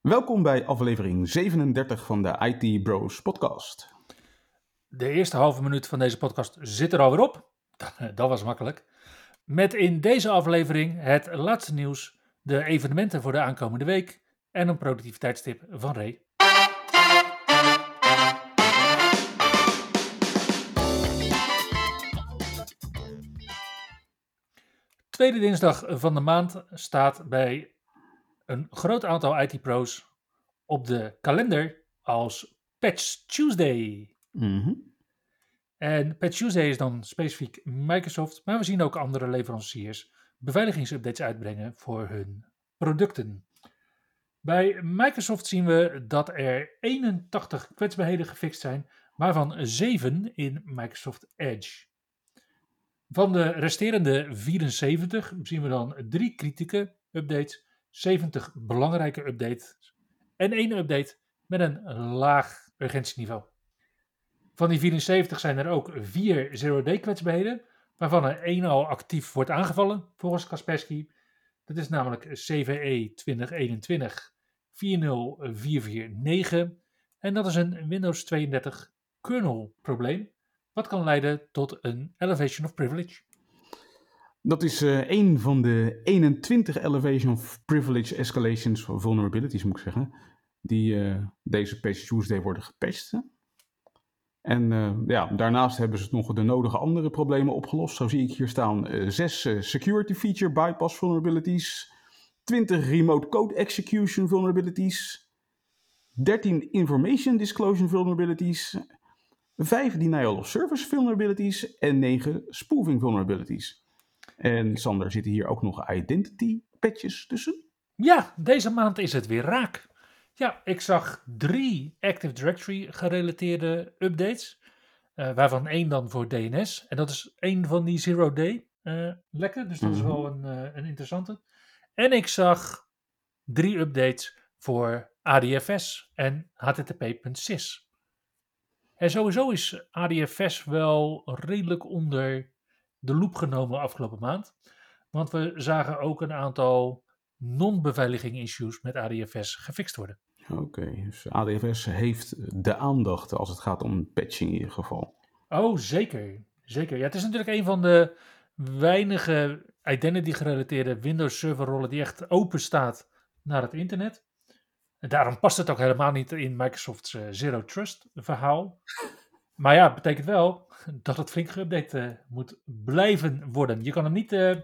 Welkom bij aflevering 37 van de IT Bros podcast. De eerste halve minuut van deze podcast zit er alweer op. Dat was makkelijk. Met in deze aflevering het laatste nieuws, de evenementen voor de aankomende week en een productiviteitstip van Ray. Tweede dinsdag van de maand staat bij een groot aantal IT-pro's op de kalender als Patch Tuesday. Mhm. En Patch Tuesday is dan specifiek Microsoft, maar we zien ook andere leveranciers beveiligingsupdates uitbrengen voor hun producten. Bij Microsoft zien we dat er 81 kwetsbaarheden gefixt zijn, waarvan 7 in Microsoft Edge. Van de resterende 74 zien we dan drie kritieke updates 70 belangrijke updates en één update met een laag urgentieniveau. Van die 74 zijn er ook vier zero-day kwetsbaarheden, waarvan er één al actief wordt aangevallen volgens Kaspersky. Dat is namelijk CVE 2021 40449 en dat is een Windows 32 kernel probleem, wat kan leiden tot een elevation of privilege. Dat is uh, een van de 21 Elevation of Privilege Escalations Vulnerabilities, moet ik zeggen, die uh, deze Patch Tuesday worden gepatcht. En uh, ja, daarnaast hebben ze nog de nodige andere problemen opgelost. Zo zie ik hier staan zes Security Feature Bypass Vulnerabilities, 20 Remote Code Execution Vulnerabilities, 13 Information Disclosure Vulnerabilities, 5 Denial of Service Vulnerabilities en 9 Spoofing Vulnerabilities. En Sander, zitten hier ook nog identity patches tussen? Ja, deze maand is het weer raak. Ja, ik zag drie Active Directory gerelateerde updates. Uh, waarvan één dan voor DNS. En dat is één van die zero day uh, lekken. Dus dat is wel een, uh, een interessante. En ik zag drie updates voor ADFS en HTTP.sys. En sowieso is ADFS wel redelijk onder de loep genomen afgelopen maand. Want we zagen ook een aantal non-beveiliging issues met ADFS gefixt worden. Oké, okay, dus ADFS heeft de aandacht als het gaat om patching in ieder geval. Oh, zeker. Zeker. Ja, het is natuurlijk een van de weinige identity gerelateerde Windows server rollen die echt open staat naar het internet. En daarom past het ook helemaal niet in Microsoft's uh, Zero Trust verhaal. Maar ja, het betekent wel dat het flink geüpdate uh, moet blijven worden. Je kan hem niet uh,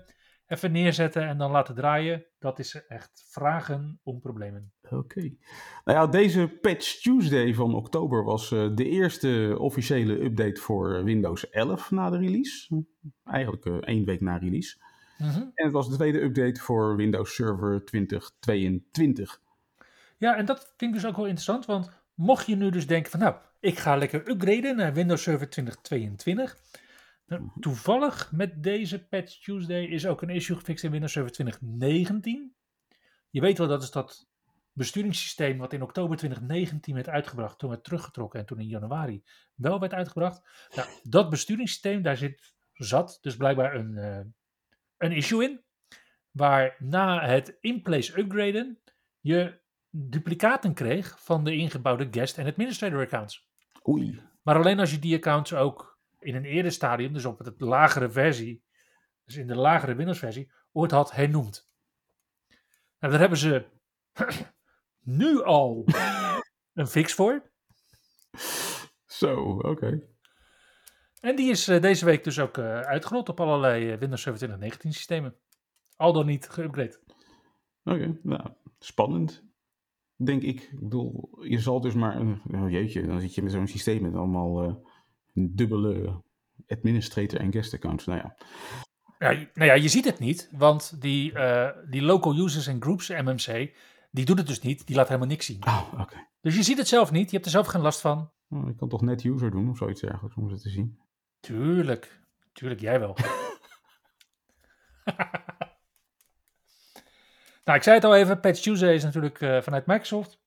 even neerzetten en dan laten draaien. Dat is echt vragen om problemen. Oké. Okay. Nou ja, deze Patch Tuesday van oktober was uh, de eerste officiële update voor Windows 11 na de release. Eigenlijk één week na release. -huh. En het was de tweede update voor Windows Server 2022. Ja, en dat vind ik dus ook wel interessant, want mocht je nu dus denken van nou, ik ga lekker upgraden naar Windows Server 2022. Nou, toevallig met deze Patch Tuesday is ook een issue gefixt in Windows Server 2019. Je weet wel, dat is dat besturingssysteem wat in oktober 2019 werd uitgebracht, toen werd teruggetrokken en toen in januari wel werd uitgebracht. Nou, dat besturingssysteem, daar zit, zat dus blijkbaar een, uh, een issue in, waar na het in-place upgraden je duplicaten kreeg van de ingebouwde guest en administrator accounts. Oei. Maar alleen als je die accounts ook in een eerder stadium, dus op het lagere versie, dus in de lagere Windows versie, ooit had hernoemd. Nou, daar hebben ze nu al een fix voor. Zo, oké. Okay. En die is uh, deze week dus ook uh, uitgerold op allerlei uh, Windows Server 2019 systemen. Al dan niet geüpgrade. Oké, okay, nou, spannend denk ik. Ik bedoel, je zal dus maar, oh jeetje, dan zit je met zo'n systeem met allemaal uh, dubbele administrator en guest accounts. Nou ja. ja. nou ja, je ziet het niet, want die, uh, die local users en groups MMC, die doet het dus niet, die laat helemaal niks zien. Oh, oké. Okay. Dus je ziet het zelf niet, je hebt er zelf geen last van. Nou, ik kan toch net user doen of zoiets dergelijks om ze te zien. Tuurlijk. Tuurlijk, jij wel. nou, ik zei het al even. Patch Tuesday is natuurlijk uh, vanuit Microsoft.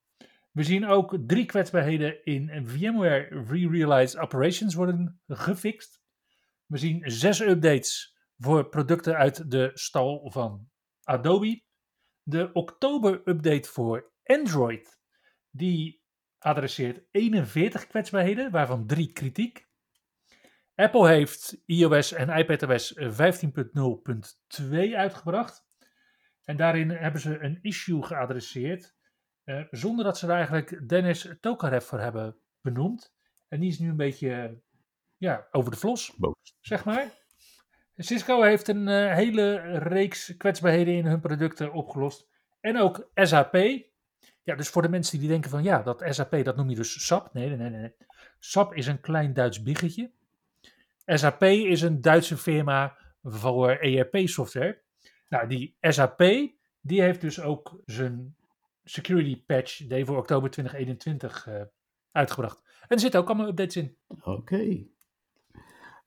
We zien ook drie kwetsbaarheden in VMware Re-Realized Operations worden gefixt. We zien zes updates voor producten uit de stal van Adobe. De oktober-update voor Android, die adresseert 41 kwetsbaarheden, waarvan drie kritiek. Apple heeft iOS en iPadOS 15.0.2 uitgebracht. En daarin hebben ze een issue geadresseerd, eh, zonder dat ze er eigenlijk Dennis Tokarev voor hebben benoemd. En die is nu een beetje ja, over de vlos, zeg maar. Cisco heeft een uh, hele reeks kwetsbaarheden in hun producten opgelost. En ook SAP. Ja, dus voor de mensen die denken van ja, dat SAP, dat noem je dus SAP. Nee, nee, nee, nee. SAP is een klein Duits biggetje. SAP is een Duitse firma voor ERP-software. Nou, die SAP, die heeft dus ook zijn security patch day voor oktober 2021 uh, uitgebracht. En er zitten ook allemaal updates in. Oké.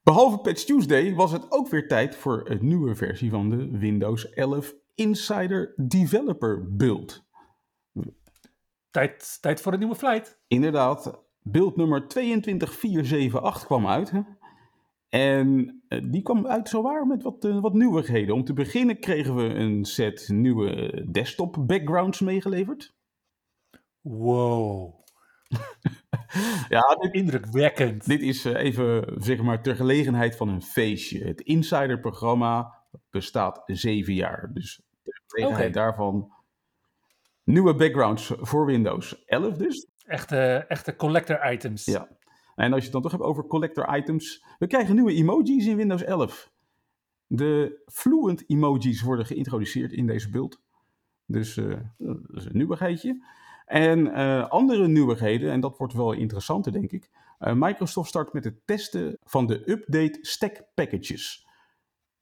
Behalve Patch Tuesday was het ook weer tijd voor een nieuwe versie van de Windows 11 Insider Developer Build. Tijd, tijd voor een nieuwe flight. Inderdaad, build nummer 22478 kwam uit. Hè? En eh, die kwam uit zowaar met wat, uh, wat nieuwigheden. Om te beginnen kregen we een set nieuwe desktop backgrounds meegeleverd. Wow. ja, dit, indrukwekkend. Dit is uh, even, zeg maar, ter gelegenheid van een feestje. Het Insider-programma bestaat zeven jaar. Dus ter gelegenheid okay. daarvan nieuwe backgrounds voor Windows 11 dus. Echte, echte collector items. Ja. En als je het dan toch hebt over collector items. We krijgen nieuwe emojis in Windows 11. De fluent emojis worden geïntroduceerd in deze build. Dus uh, dat is een nieuwigheidje. En uh, andere nieuwigheden, en dat wordt wel interessanter denk ik. Uh, Microsoft start met het testen van de update stack packages.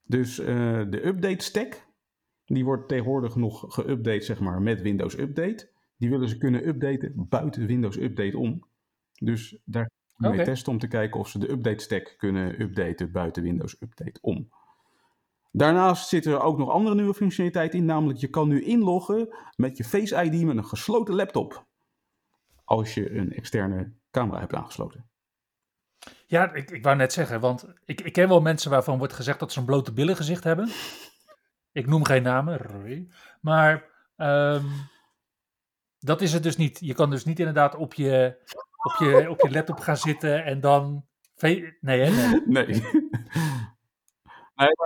Dus de update stack, die wordt tegenwoordig nog geüpdate zeg maar, met Windows Update. Die willen ze kunnen updaten buiten Windows Update om. Dus daar we okay. testen om te kijken of ze de update stack kunnen updaten buiten Windows Update om. Daarnaast zitten er ook nog andere nieuwe functionaliteiten in, namelijk je kan nu inloggen met je Face ID met een gesloten laptop. Als je een externe camera hebt aangesloten. Ja, ik, ik wou net zeggen, want ik, ik ken wel mensen waarvan wordt gezegd dat ze een blote billen gezicht hebben. Ik noem geen namen, maar um, dat is het dus niet. Je kan dus niet inderdaad op je, op je, op je laptop gaan zitten en dan... Nee, hè? Nee. nee.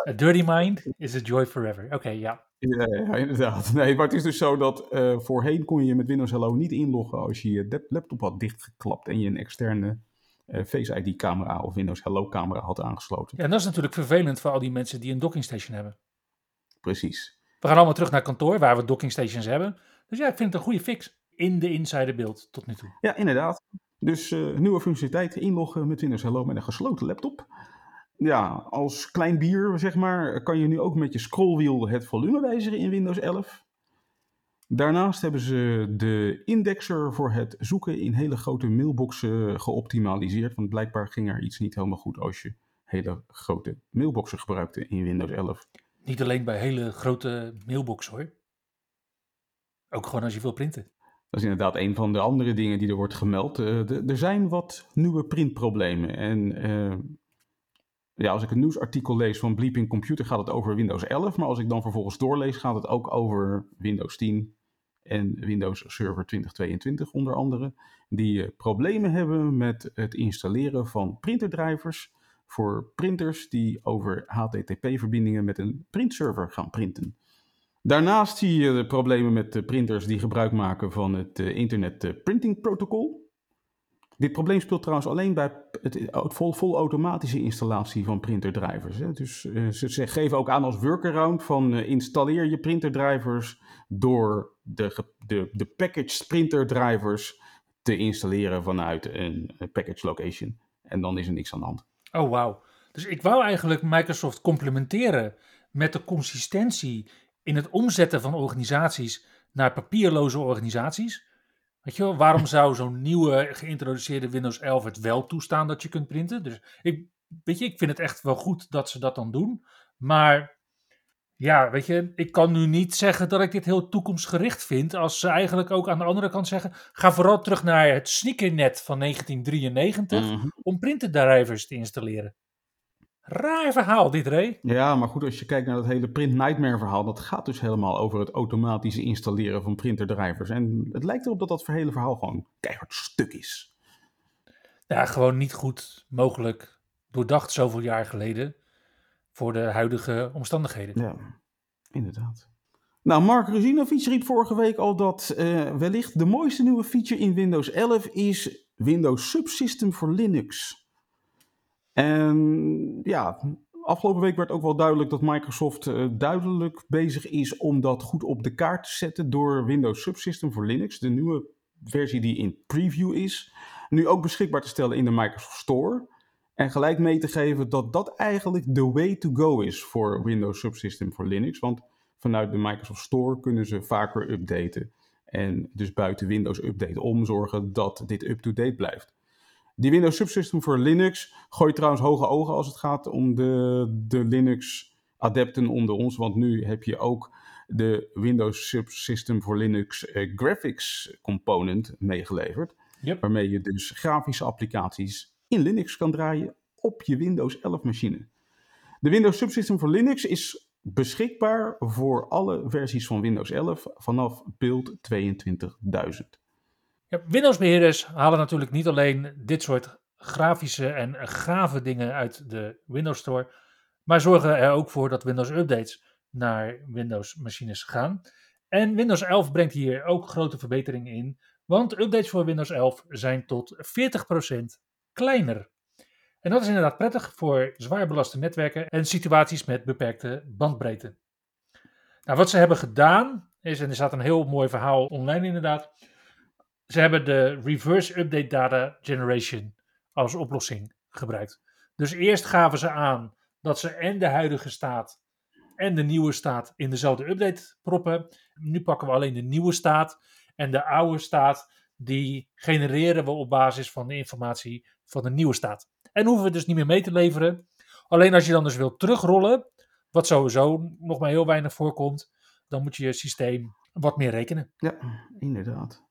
A dirty mind is a joy forever. Oké, okay, ja. ja. Ja, inderdaad. Nee, maar het is dus zo dat uh, voorheen kon je met Windows Hello niet inloggen als je je laptop had dichtgeklapt en je een externe uh, Face ID camera of Windows Hello camera had aangesloten. Ja, en dat is natuurlijk vervelend voor al die mensen die een docking station hebben. Precies. We gaan allemaal terug naar kantoor waar we docking stations hebben. Dus ja, ik vind het een goede fix in de insider beeld tot nu toe. Ja, inderdaad. Dus uh, nieuwe functionaliteit, inloggen met Windows Hello met een gesloten laptop ja, als klein bier, zeg maar, kan je nu ook met je scrollwiel het volume wijzigen in Windows 11. Daarnaast hebben ze de indexer voor het zoeken in hele grote mailboxen geoptimaliseerd. Want blijkbaar ging er iets niet helemaal goed als je hele grote mailboxen gebruikte in Windows 11. Niet alleen bij hele grote mailboxen hoor. Ook gewoon als je wil printen. Dat is inderdaad een van de andere dingen die er wordt gemeld. De, er zijn wat nieuwe printproblemen. En uh, ja, als ik een nieuwsartikel lees van Bleeping Computer gaat het over Windows 11. Maar als ik dan vervolgens doorlees gaat het ook over Windows 10 en Windows Server 2022 onder andere. Die uh, problemen hebben met het installeren van printerdrivers voor printers die over HTTP-verbindingen met een printserver gaan printen. Daarnaast zie je de problemen met de printers die gebruik maken van het uh, Internet uh, Printing Protocol. Dit probleem speelt trouwens alleen bij het vol, volautomatische installatie van printerdrivers. Hè. Dus uh, ze, geven ook aan als workaround van installeer je printerdrivers door de, de, de packaged printerdrivers te installeren vanuit een, package location. En dan is er niks aan de hand. Oh, wauw. Dus ik wou eigenlijk Microsoft complementeren met de consistentie in het omzetten van organisaties naar papierloze organisaties. Weet je wel, waarom zou zo'n nieuwe geïntroduceerde Windows 11 het wel toestaan dat je kunt printen? Dus ik, weet je, ik vind het echt wel goed dat ze dat dan doen. Maar ja, weet je, ik kan nu niet zeggen dat ik dit heel toekomstgericht vind. Als ze eigenlijk ook aan de andere kant zeggen: ga vooral terug naar het sneakernet van 1993 Mhm. om printerdrijvers te installeren. Raar verhaal, dit Ray. Ja, maar goed, als je kijkt naar dat hele Print Nightmare verhaal, dat gaat dus helemaal over het automatische installeren van printerdrijvers. En het lijkt erop dat dat hele verhaal gewoon keihard stuk is. Ja, gewoon niet goed mogelijk doordacht zoveel jaar geleden voor de huidige omstandigheden. Ja, inderdaad. Nou, Mark Ruzinovic riep vorige week al dat eh, wellicht de mooiste nieuwe feature in Windows 11 is Windows Subsystem voor Linux. En ja, afgelopen week werd ook wel duidelijk dat Microsoft eh, duidelijk bezig is om dat goed op de kaart te zetten door Windows Subsystem voor Linux, de nieuwe versie die in preview is, nu ook beschikbaar te stellen in de Microsoft Store. En gelijk mee te geven dat dat eigenlijk de way to go is voor Windows Subsystem voor Linux. Want vanuit de Microsoft Store kunnen ze vaker updaten. En dus buiten Windows Update om zorgen dat dit up-to-date blijft. Die Windows Subsystem voor Linux gooit trouwens hoge ogen als het gaat om de, de Linux-adepten onder ons. Want nu heb je ook de Windows Subsystem voor Linux eh, Graphics Component meegeleverd. Yep. Waarmee je dus grafische applicaties in Linux kan draaien op je Windows 11 machine. De Windows Subsystem voor Linux is beschikbaar voor alle versies van Windows 11 vanaf build 22.000. Ja, Windows-beheerders halen natuurlijk niet alleen dit soort grafische en gave dingen uit de Windows Store, maar zorgen er ook voor dat Windows-updates naar Windows-machines gaan. En Windows 11 brengt hier ook grote verbeteringen in, want updates voor Windows 11 zijn tot 40% kleiner. En dat is inderdaad prettig voor zwaar belaste netwerken en situaties met beperkte bandbreedte. Nou, wat ze hebben gedaan is, en er staat een heel mooi verhaal online inderdaad, ze hebben de reverse update data generation als oplossing gebruikt. Dus eerst gaven ze aan dat ze en de huidige staat en de nieuwe staat in dezelfde update proppen. Nu pakken we alleen de nieuwe staat en de oude staat die genereren we op basis van de informatie van de nieuwe staat. En hoeven we dus niet meer mee te leveren. Alleen als je dan dus wilt terugrollen, wat sowieso nog maar heel weinig voorkomt, dan moet je je systeem wat meer rekenen. Ja, inderdaad.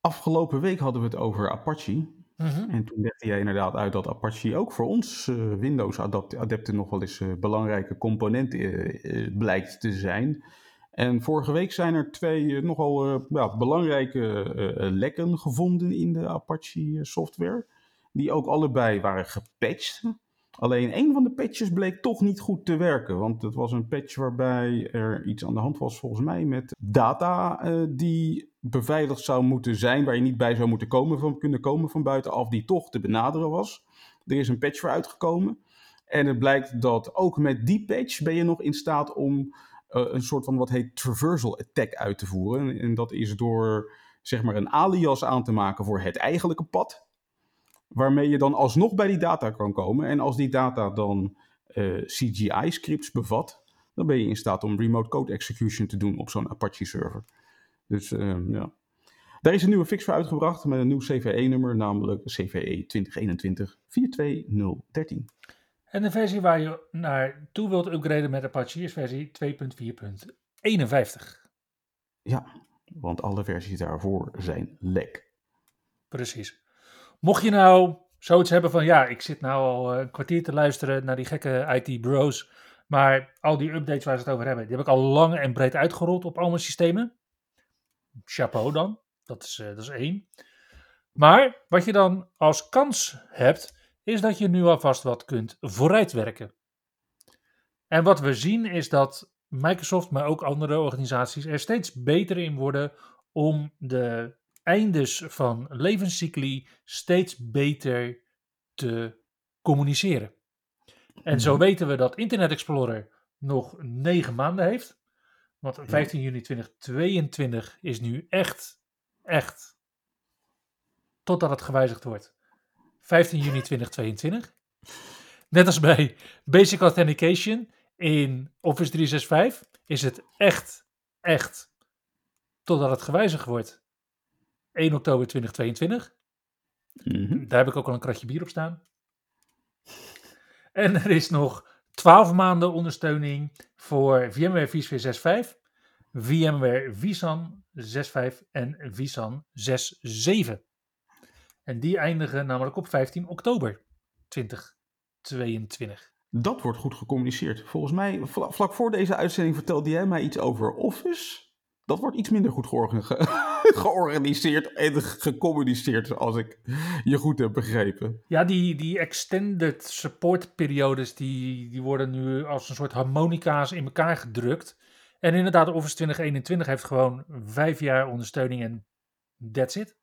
Afgelopen week hadden we het over Apache. Mhm. En toen legde jij inderdaad uit dat Apache ook voor ons uh, Windows-adepten nog wel eens een uh, belangrijke component uh, blijkt te zijn. En vorige week zijn er twee nogal ja, belangrijke lekken gevonden in de Apache-software. Die ook allebei waren gepatcht. Alleen een van de patches bleek toch niet goed te werken. Want het was een patch waarbij er iets aan de hand was, volgens mij, met data uh, die beveiligd zou moeten zijn. Waar je niet bij zou moeten komen van, kunnen komen van buitenaf, die toch te benaderen was. Er is een patch voor uitgekomen. En het blijkt dat ook met die patch ben je nog in staat om uh, een soort van wat heet traversal attack uit te voeren. En dat is door zeg maar een alias aan te maken voor het eigenlijke pad waarmee je dan alsnog bij die data kan komen. En als die data dan uh, CGI-scripts bevat, dan ben je in staat om remote code execution te doen op zo'n Apache-server. Dus ja. Daar is een nieuwe fix voor uitgebracht met een nieuw CVE-nummer, namelijk CVE 2021-42013. En de versie waar je naartoe wilt upgraden met Apache is versie 2.4.51. Ja, want alle versies daarvoor zijn lek. Precies. Mocht je nou zoiets hebben van, ja, ik zit nou al een kwartier te luisteren naar die gekke IT-bros, maar al die updates waar ze het over hebben, die heb ik al lang en breed uitgerold op al mijn systemen. Chapeau dan, dat is, uh, dat is één. Maar wat je dan als kans hebt, is dat je nu alvast wat kunt vooruitwerken. En wat we zien is dat Microsoft, maar ook andere organisaties er steeds beter in worden om de eindes van levenscycli steeds beter te communiceren. En zo weten we dat Internet Explorer nog negen maanden heeft. Want 15 juni 2022 is nu echt, echt, totdat het gewijzigd wordt, 15 juni 2022. Net als bij Basic Authentication in Office 365 is het echt, echt, totdat het gewijzigd wordt, 1 oktober 2022. Mhm. Daar heb ik ook al een kratje bier op staan. En er is nog 12 maanden ondersteuning voor VMware vSphere 6.5, VMware vSAN 6.5 en vSAN 6.7. En die eindigen namelijk op 15 oktober 2022. Dat wordt goed gecommuniceerd. Volgens mij, vla- vlak voor deze uitzending vertelde jij mij iets over Office. Dat wordt iets minder goed georgan- ge- georganiseerd en gecommuniceerd, als ik je goed heb begrepen. Ja, die, die extended support periodes, die, die worden nu als een soort harmonica's in elkaar gedrukt. En inderdaad, Office 2021 heeft gewoon vijf jaar ondersteuning en that's it.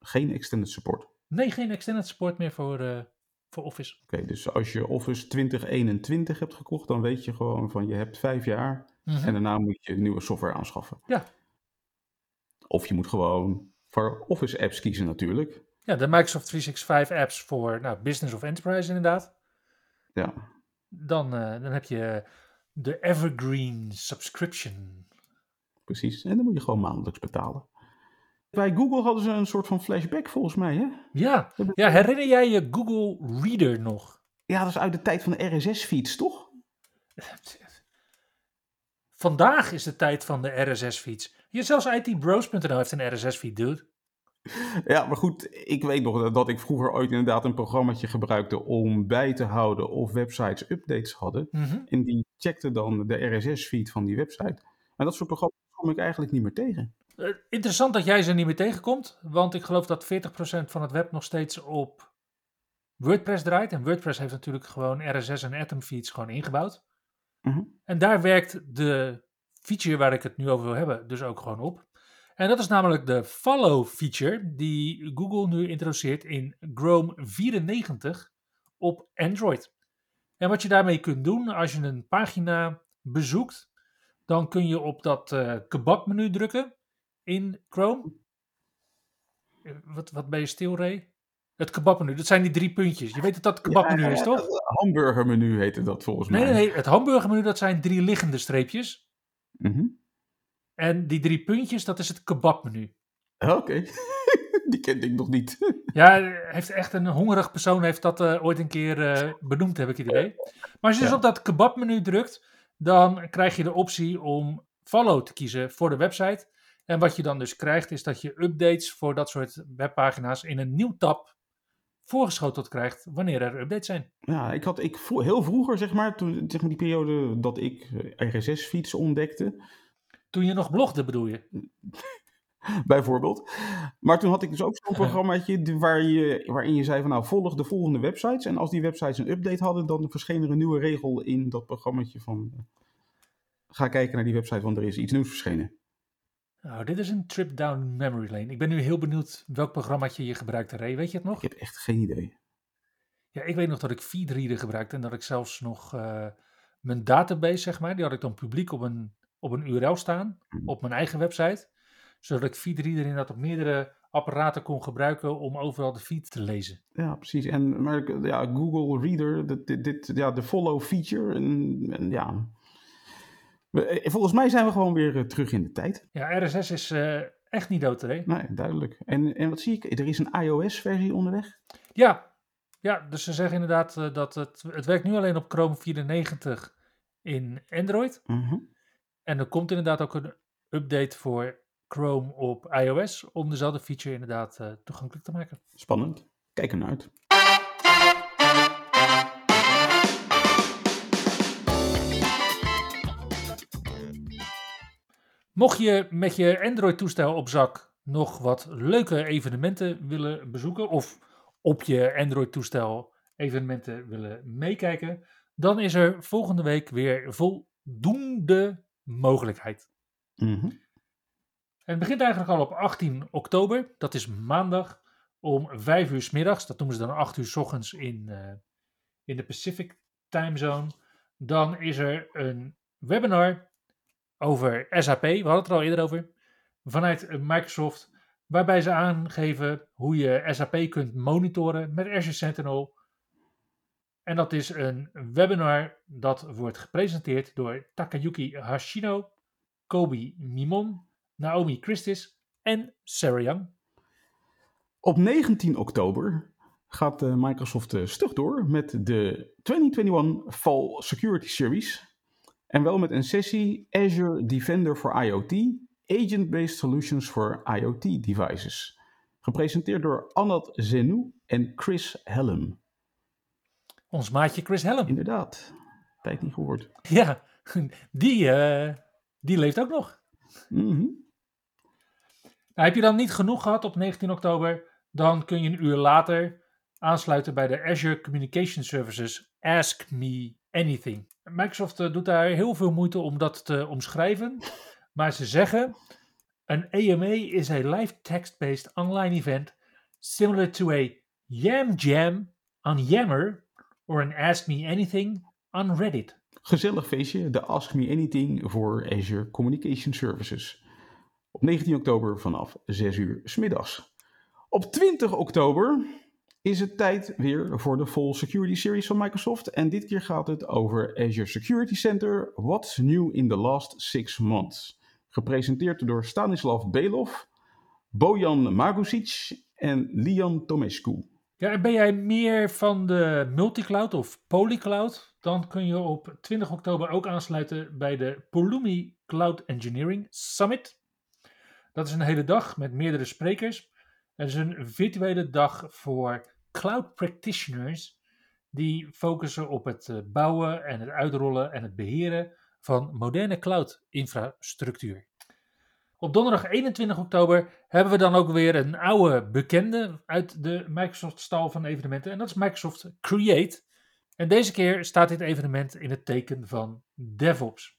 Geen extended support. Oké, Nee, geen extended support meer voor, eh, voor Office. dus als je Office 2021 hebt gekocht, dan weet je gewoon van je hebt vijf jaar Mhm. en daarna moet je nieuwe software aanschaffen. Ja. Of je moet gewoon voor Office apps kiezen natuurlijk. Ja, de Microsoft 365 apps voor nou, business of enterprise inderdaad. Ja, Dan, eh, dan heb je de Evergreen subscription. precies. En dan moet je gewoon maandelijks betalen. Bij Google hadden ze een soort van flashback volgens mij, hè? Ja. ja, herinner jij je Google Reader nog? Ja, dat is uit de tijd van de RSS-feeds, toch? Vandaag is de tijd van de RSS-feeds. Je zelfs itbros.nl heeft een RSS-feed, dude. Ja, maar goed, ik weet nog dat ik vroeger ooit inderdaad een programmaatje gebruikte om bij te houden of websites updates hadden. Mhm. En die checkte dan de RSS-feed van die website. En dat soort programma's kom ik eigenlijk niet meer tegen. Eh, interessant dat jij ze niet meer tegenkomt, want ik geloof dat 40% van het web nog steeds op WordPress draait. En WordPress heeft natuurlijk gewoon RSS en Atom feeds gewoon ingebouwd. Mhm. En daar werkt de feature waar ik het nu over wil hebben dus ook gewoon op. En dat is namelijk de follow feature die Google nu introduceert in Chrome 94 op Android. En wat je daarmee kunt doen als je een pagina bezoekt, dan kun je op dat eh kebabmenu drukken in Chrome. Eh, Wat, wat ben je stil, Ray? Het kebabmenu, dat zijn die drie puntjes. Je weet dat dat het kebabmenu is, toch? Hamburgermenu heette dat volgens mij. nee, nee. Het hamburgermenu, dat zijn drie liggende streepjes. Mhm. En die drie puntjes, dat is het kebabmenu. Oké, die kende ik nog niet. Ja, heeft echt een hongerig persoon heeft dat eh, ooit een keer eh, benoemd, heb ik het idee. Maar als je dus op dat kebabmenu drukt, dan krijg je de optie om follow te kiezen voor de website. En wat je dan dus krijgt, is dat je updates voor dat soort webpagina's in een nieuw tab voorgeschoteld krijgt wanneer er updates zijn. Ja, ik had ik, heel vroeger, zeg maar, toen, zeg maar die periode dat ik eh, RSS-feeds ontdekte, Toen je nog blogde, bedoel je? bijvoorbeeld. Maar toen had ik dus ook zo'n programmaatje waar je, waarin je zei van nou, volg de volgende websites. En als die websites een update hadden, dan verscheen er een nieuwe regel in dat programmaatje van... eh, ga kijken naar die website, want er is iets nieuws verschenen. Nou, dit is een trip down memory lane. Ik ben nu heel benieuwd welk programmaatje je gebruikt, Ray. Weet je het nog? Ik heb echt geen idee. Ja, ik weet nog dat ik Feedreader gebruikte en dat ik zelfs nog eh, mijn database, zeg maar, die had ik dan publiek op een, op een URL staan, Mhm. op mijn eigen website, zodat ik Feedreader inderdaad op meerdere apparaten kon gebruiken om overal de feed te lezen. Ja, precies. En maar ja, Google Reader, dit, dit, dit- ja, de follow feature. En, en ja. We- eh, volgens mij zijn we gewoon weer eh, terug in de tijd. Ja, RSS is eh, echt niet dood, Ray. Nee, duidelijk. En, en wat zie ik? Er is een iOS-versie onderweg. Ja, ja, dus ze zeggen inderdaad dat het, het werkt nu alleen op Chrome 94 in Android. Mhm. En er komt inderdaad ook een update voor Chrome op iOS om dezelfde feature inderdaad eh, toegankelijk te maken. Spannend. Kijk ernaar uit. Mocht je met je Android-toestel op zak nog wat leuke evenementen willen bezoeken of op je Android-toestel evenementen willen meekijken, dan is er volgende week weer voldoende mogelijkheid. Mhm. Het begint eigenlijk al op 18 oktober, dat is maandag om 5 uur 's middags, dat noemen ze dan 8 uur 's ochtends in, eh, in de Pacific Time Zone. Dan is er een webinar over SAP, we hadden het er al eerder over, vanuit eh, Microsoft, waarbij ze aangeven hoe je SAP kunt monitoren met Azure Sentinel. En dat is een webinar dat wordt gepresenteerd door Takayuki Hashino, Kobi Mimon, Naomi Christis en Sarah Young. Op 19 oktober gaat uh, Microsoft uh, stug door met de 2021 Fall Security Series. En wel met een sessie Azure Defender for IoT, Agent-Based Solutions for IoT Devices. Gepresenteerd door Anat Zenou en Chris Hellum. Ons maatje Chris Hellum. Inderdaad, tijd niet gehoord. Ja, die, uh, die leeft ook nog. Mm -hmm. nou, heb je dan niet genoeg gehad op 19 oktober, dan kun je een uur later aansluiten bij de Azure Communication Services Ask Me Anything. Microsoft uh, doet daar heel veel moeite om dat te omschrijven, maar ze zeggen een AMA is a live text-based online event similar to a Yam Jam on Yammer or an Ask Me Anything on Reddit. Gezellig feestje, de Ask Me Anything voor Azure Communication Services. Op 19 oktober vanaf 6 uur s middags. Op 20 oktober is het tijd weer voor de Full Security Series van Microsoft. En dit keer gaat het over Azure Security Center, What's New in the Last Six Months. Gepresenteerd door Stanislav Belov, Bojan Magusic en Lian Tomescu. Ja, en ben jij meer van de multicloud of polycloud? Dan kun je op 20 oktober ook aansluiten bij de Pulumi Cloud Engineering Summit. Dat is een hele dag met meerdere sprekers. Het is een virtuele dag voor cloud practitioners die focussen op het bouwen en het uitrollen en het beheren van moderne cloud-infrastructuur. Op donderdag 21 oktober hebben we dan ook weer een oude bekende uit de Microsoft-stal van evenementen. En dat is Microsoft Create. En deze keer staat dit evenement in het teken van DevOps.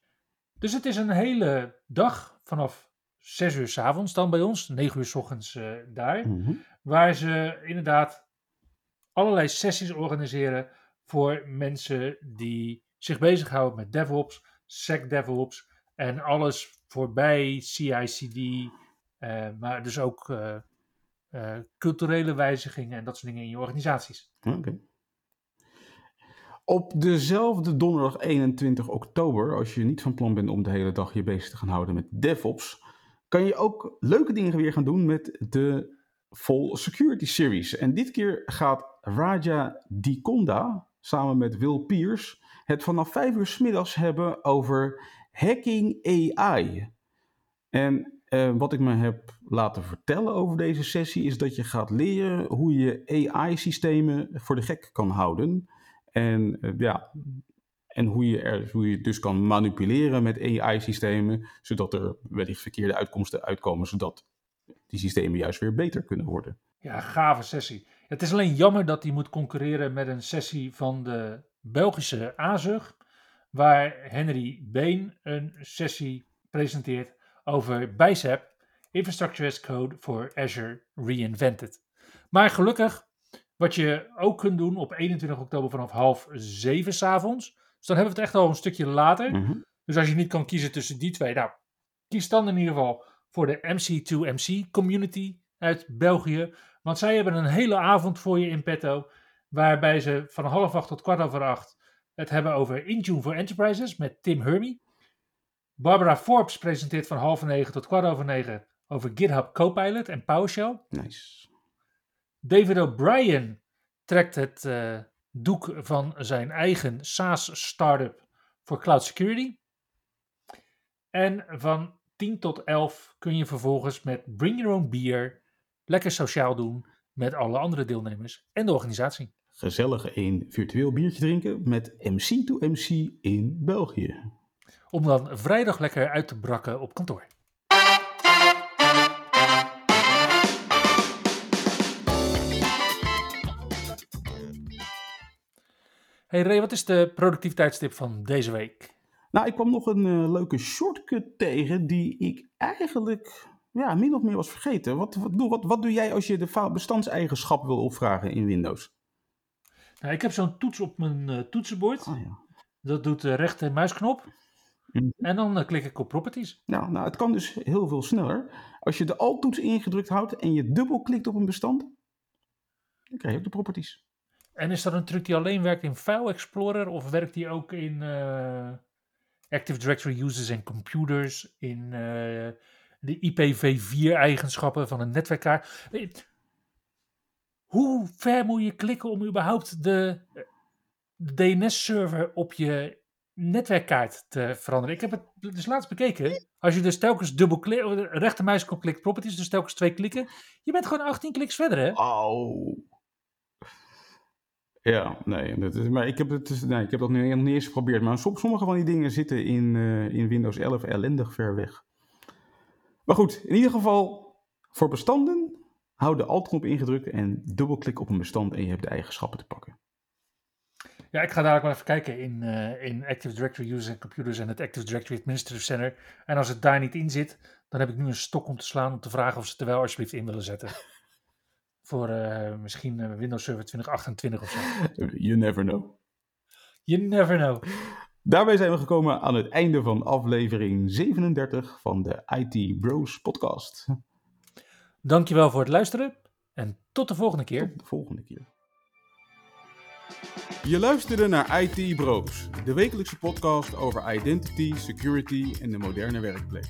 Dus het is een hele dag vanaf 6 uur s avonds dan bij ons, 9 uur s ochtends uh, daar. Mm -hmm. Waar ze inderdaad allerlei sessies organiseren voor mensen die zich bezighouden met DevOps, Sec DevOps en alles voorbij CI/CD, uh, maar dus ook uh, uh, culturele wijzigingen en dat soort dingen in je organisaties. Oké. Okay. Op dezelfde donderdag 21 oktober, als je niet van plan bent om de hele dag je bezig te gaan houden met DevOps, kan je ook leuke dingen weer gaan doen met de Full Security Series. En dit keer gaat Raja Dikonda samen met Will Pierce het vanaf 5 uur s middags hebben over hacking AI. En uh, wat ik me heb laten vertellen over deze sessie is dat je gaat leren hoe je AI-systemen voor de gek kan houden. En uh, ja, en hoe je, er, hoe je dus kan manipuleren met AI-systemen, zodat er wellicht verkeerde uitkomsten uitkomen, zodat die systemen juist weer beter kunnen worden. Ja, gave sessie. Het is alleen jammer dat die moet concurreren met een sessie van de Belgische AZUG, waar Henry Been een sessie presenteert over BICEP, Infrastructure as Code for Azure Reinvented. Maar gelukkig, wat je ook kunt doen op 21 oktober vanaf half zeven s'avonds, dus dan hebben we het echt al een stukje later. Mhm. Dus als je niet kan kiezen tussen die twee, nou, kies dan in ieder geval voor de MC2MC community uit België. Want zij hebben een hele avond voor je in petto, waarbij ze van half acht tot kwart over acht het hebben over Intune for Enterprises met Tim Hermy. Barbara Forbes presenteert van half negen tot kwart over negen over GitHub Copilot en PowerShell. Nice. David O'Brien trekt het uh, doek van zijn eigen SaaS-startup voor cloud security. En van 10 tot 11 kun je vervolgens met Bring Your Own Beer lekker sociaal doen met alle andere deelnemers en de organisatie. Gezellig een virtueel biertje drinken met MC to MC in België. Om dan vrijdag lekker uit te brakken op kantoor. Hey Ray, wat is de productiviteitstip van deze week? Nou, ik kwam nog een uh, leuke shortcut tegen die ik eigenlijk ja, min of meer was vergeten. Wat, wat, doe, wat, wat doe jij als je de bestandseigenschappen wil opvragen in Windows? Nou, ik heb zo'n toets op mijn uh, toetsenbord. Oh, ja. Dat doet de rechter muisknop. Mm. En dan uh, klik ik op properties. Nou, nou, het kan dus heel veel sneller. Als je de Alt-toets ingedrukt houdt en je dubbelklikt op een bestand, dan krijg je ook de properties. En is dat een truc die alleen werkt in File Explorer of werkt die ook in uh, Active Directory Users en Computers, in uh, de IPv4-eigenschappen van een netwerkkaart. Hoe ver moet je klikken om überhaupt de, DNS-server op je netwerkkaart te veranderen? Ik heb het dus laatst bekeken. Als je dus telkens dubbel klikt, rechtermuisknop klikt properties, dus telkens twee klikken, je bent gewoon 18 kliks verder, hè? Oh. Ja, nee, dat is, maar ik heb, het, dus- nee, ik heb dat nu nog niet eens geprobeerd. Maar sommige van die dingen zitten in, eh, in Windows 11 ellendig ver weg. Maar goed, in ieder geval, voor bestanden, hou de Alt-knop ingedrukt en dubbelklik op een bestand en je hebt de eigenschappen te pakken. Ja, ik ga dadelijk wel even kijken in, eh, in Active Directory Users and Computers en het Active Directory Administrative Center. En als het daar niet in zit, dan heb ik nu een stok om te slaan om te vragen of ze het er wel alsjeblieft in willen zetten. Voor eh, misschien eh, Windows Server 2028 of zo. You never know. You never know. Daarbij zijn we gekomen aan het einde van aflevering 37 van de IT Bros podcast. Dankjewel voor het luisteren en tot de volgende keer. Tot de volgende keer. Je luisterde naar IT Bros, de wekelijkse podcast over identity, security en de moderne werkplek.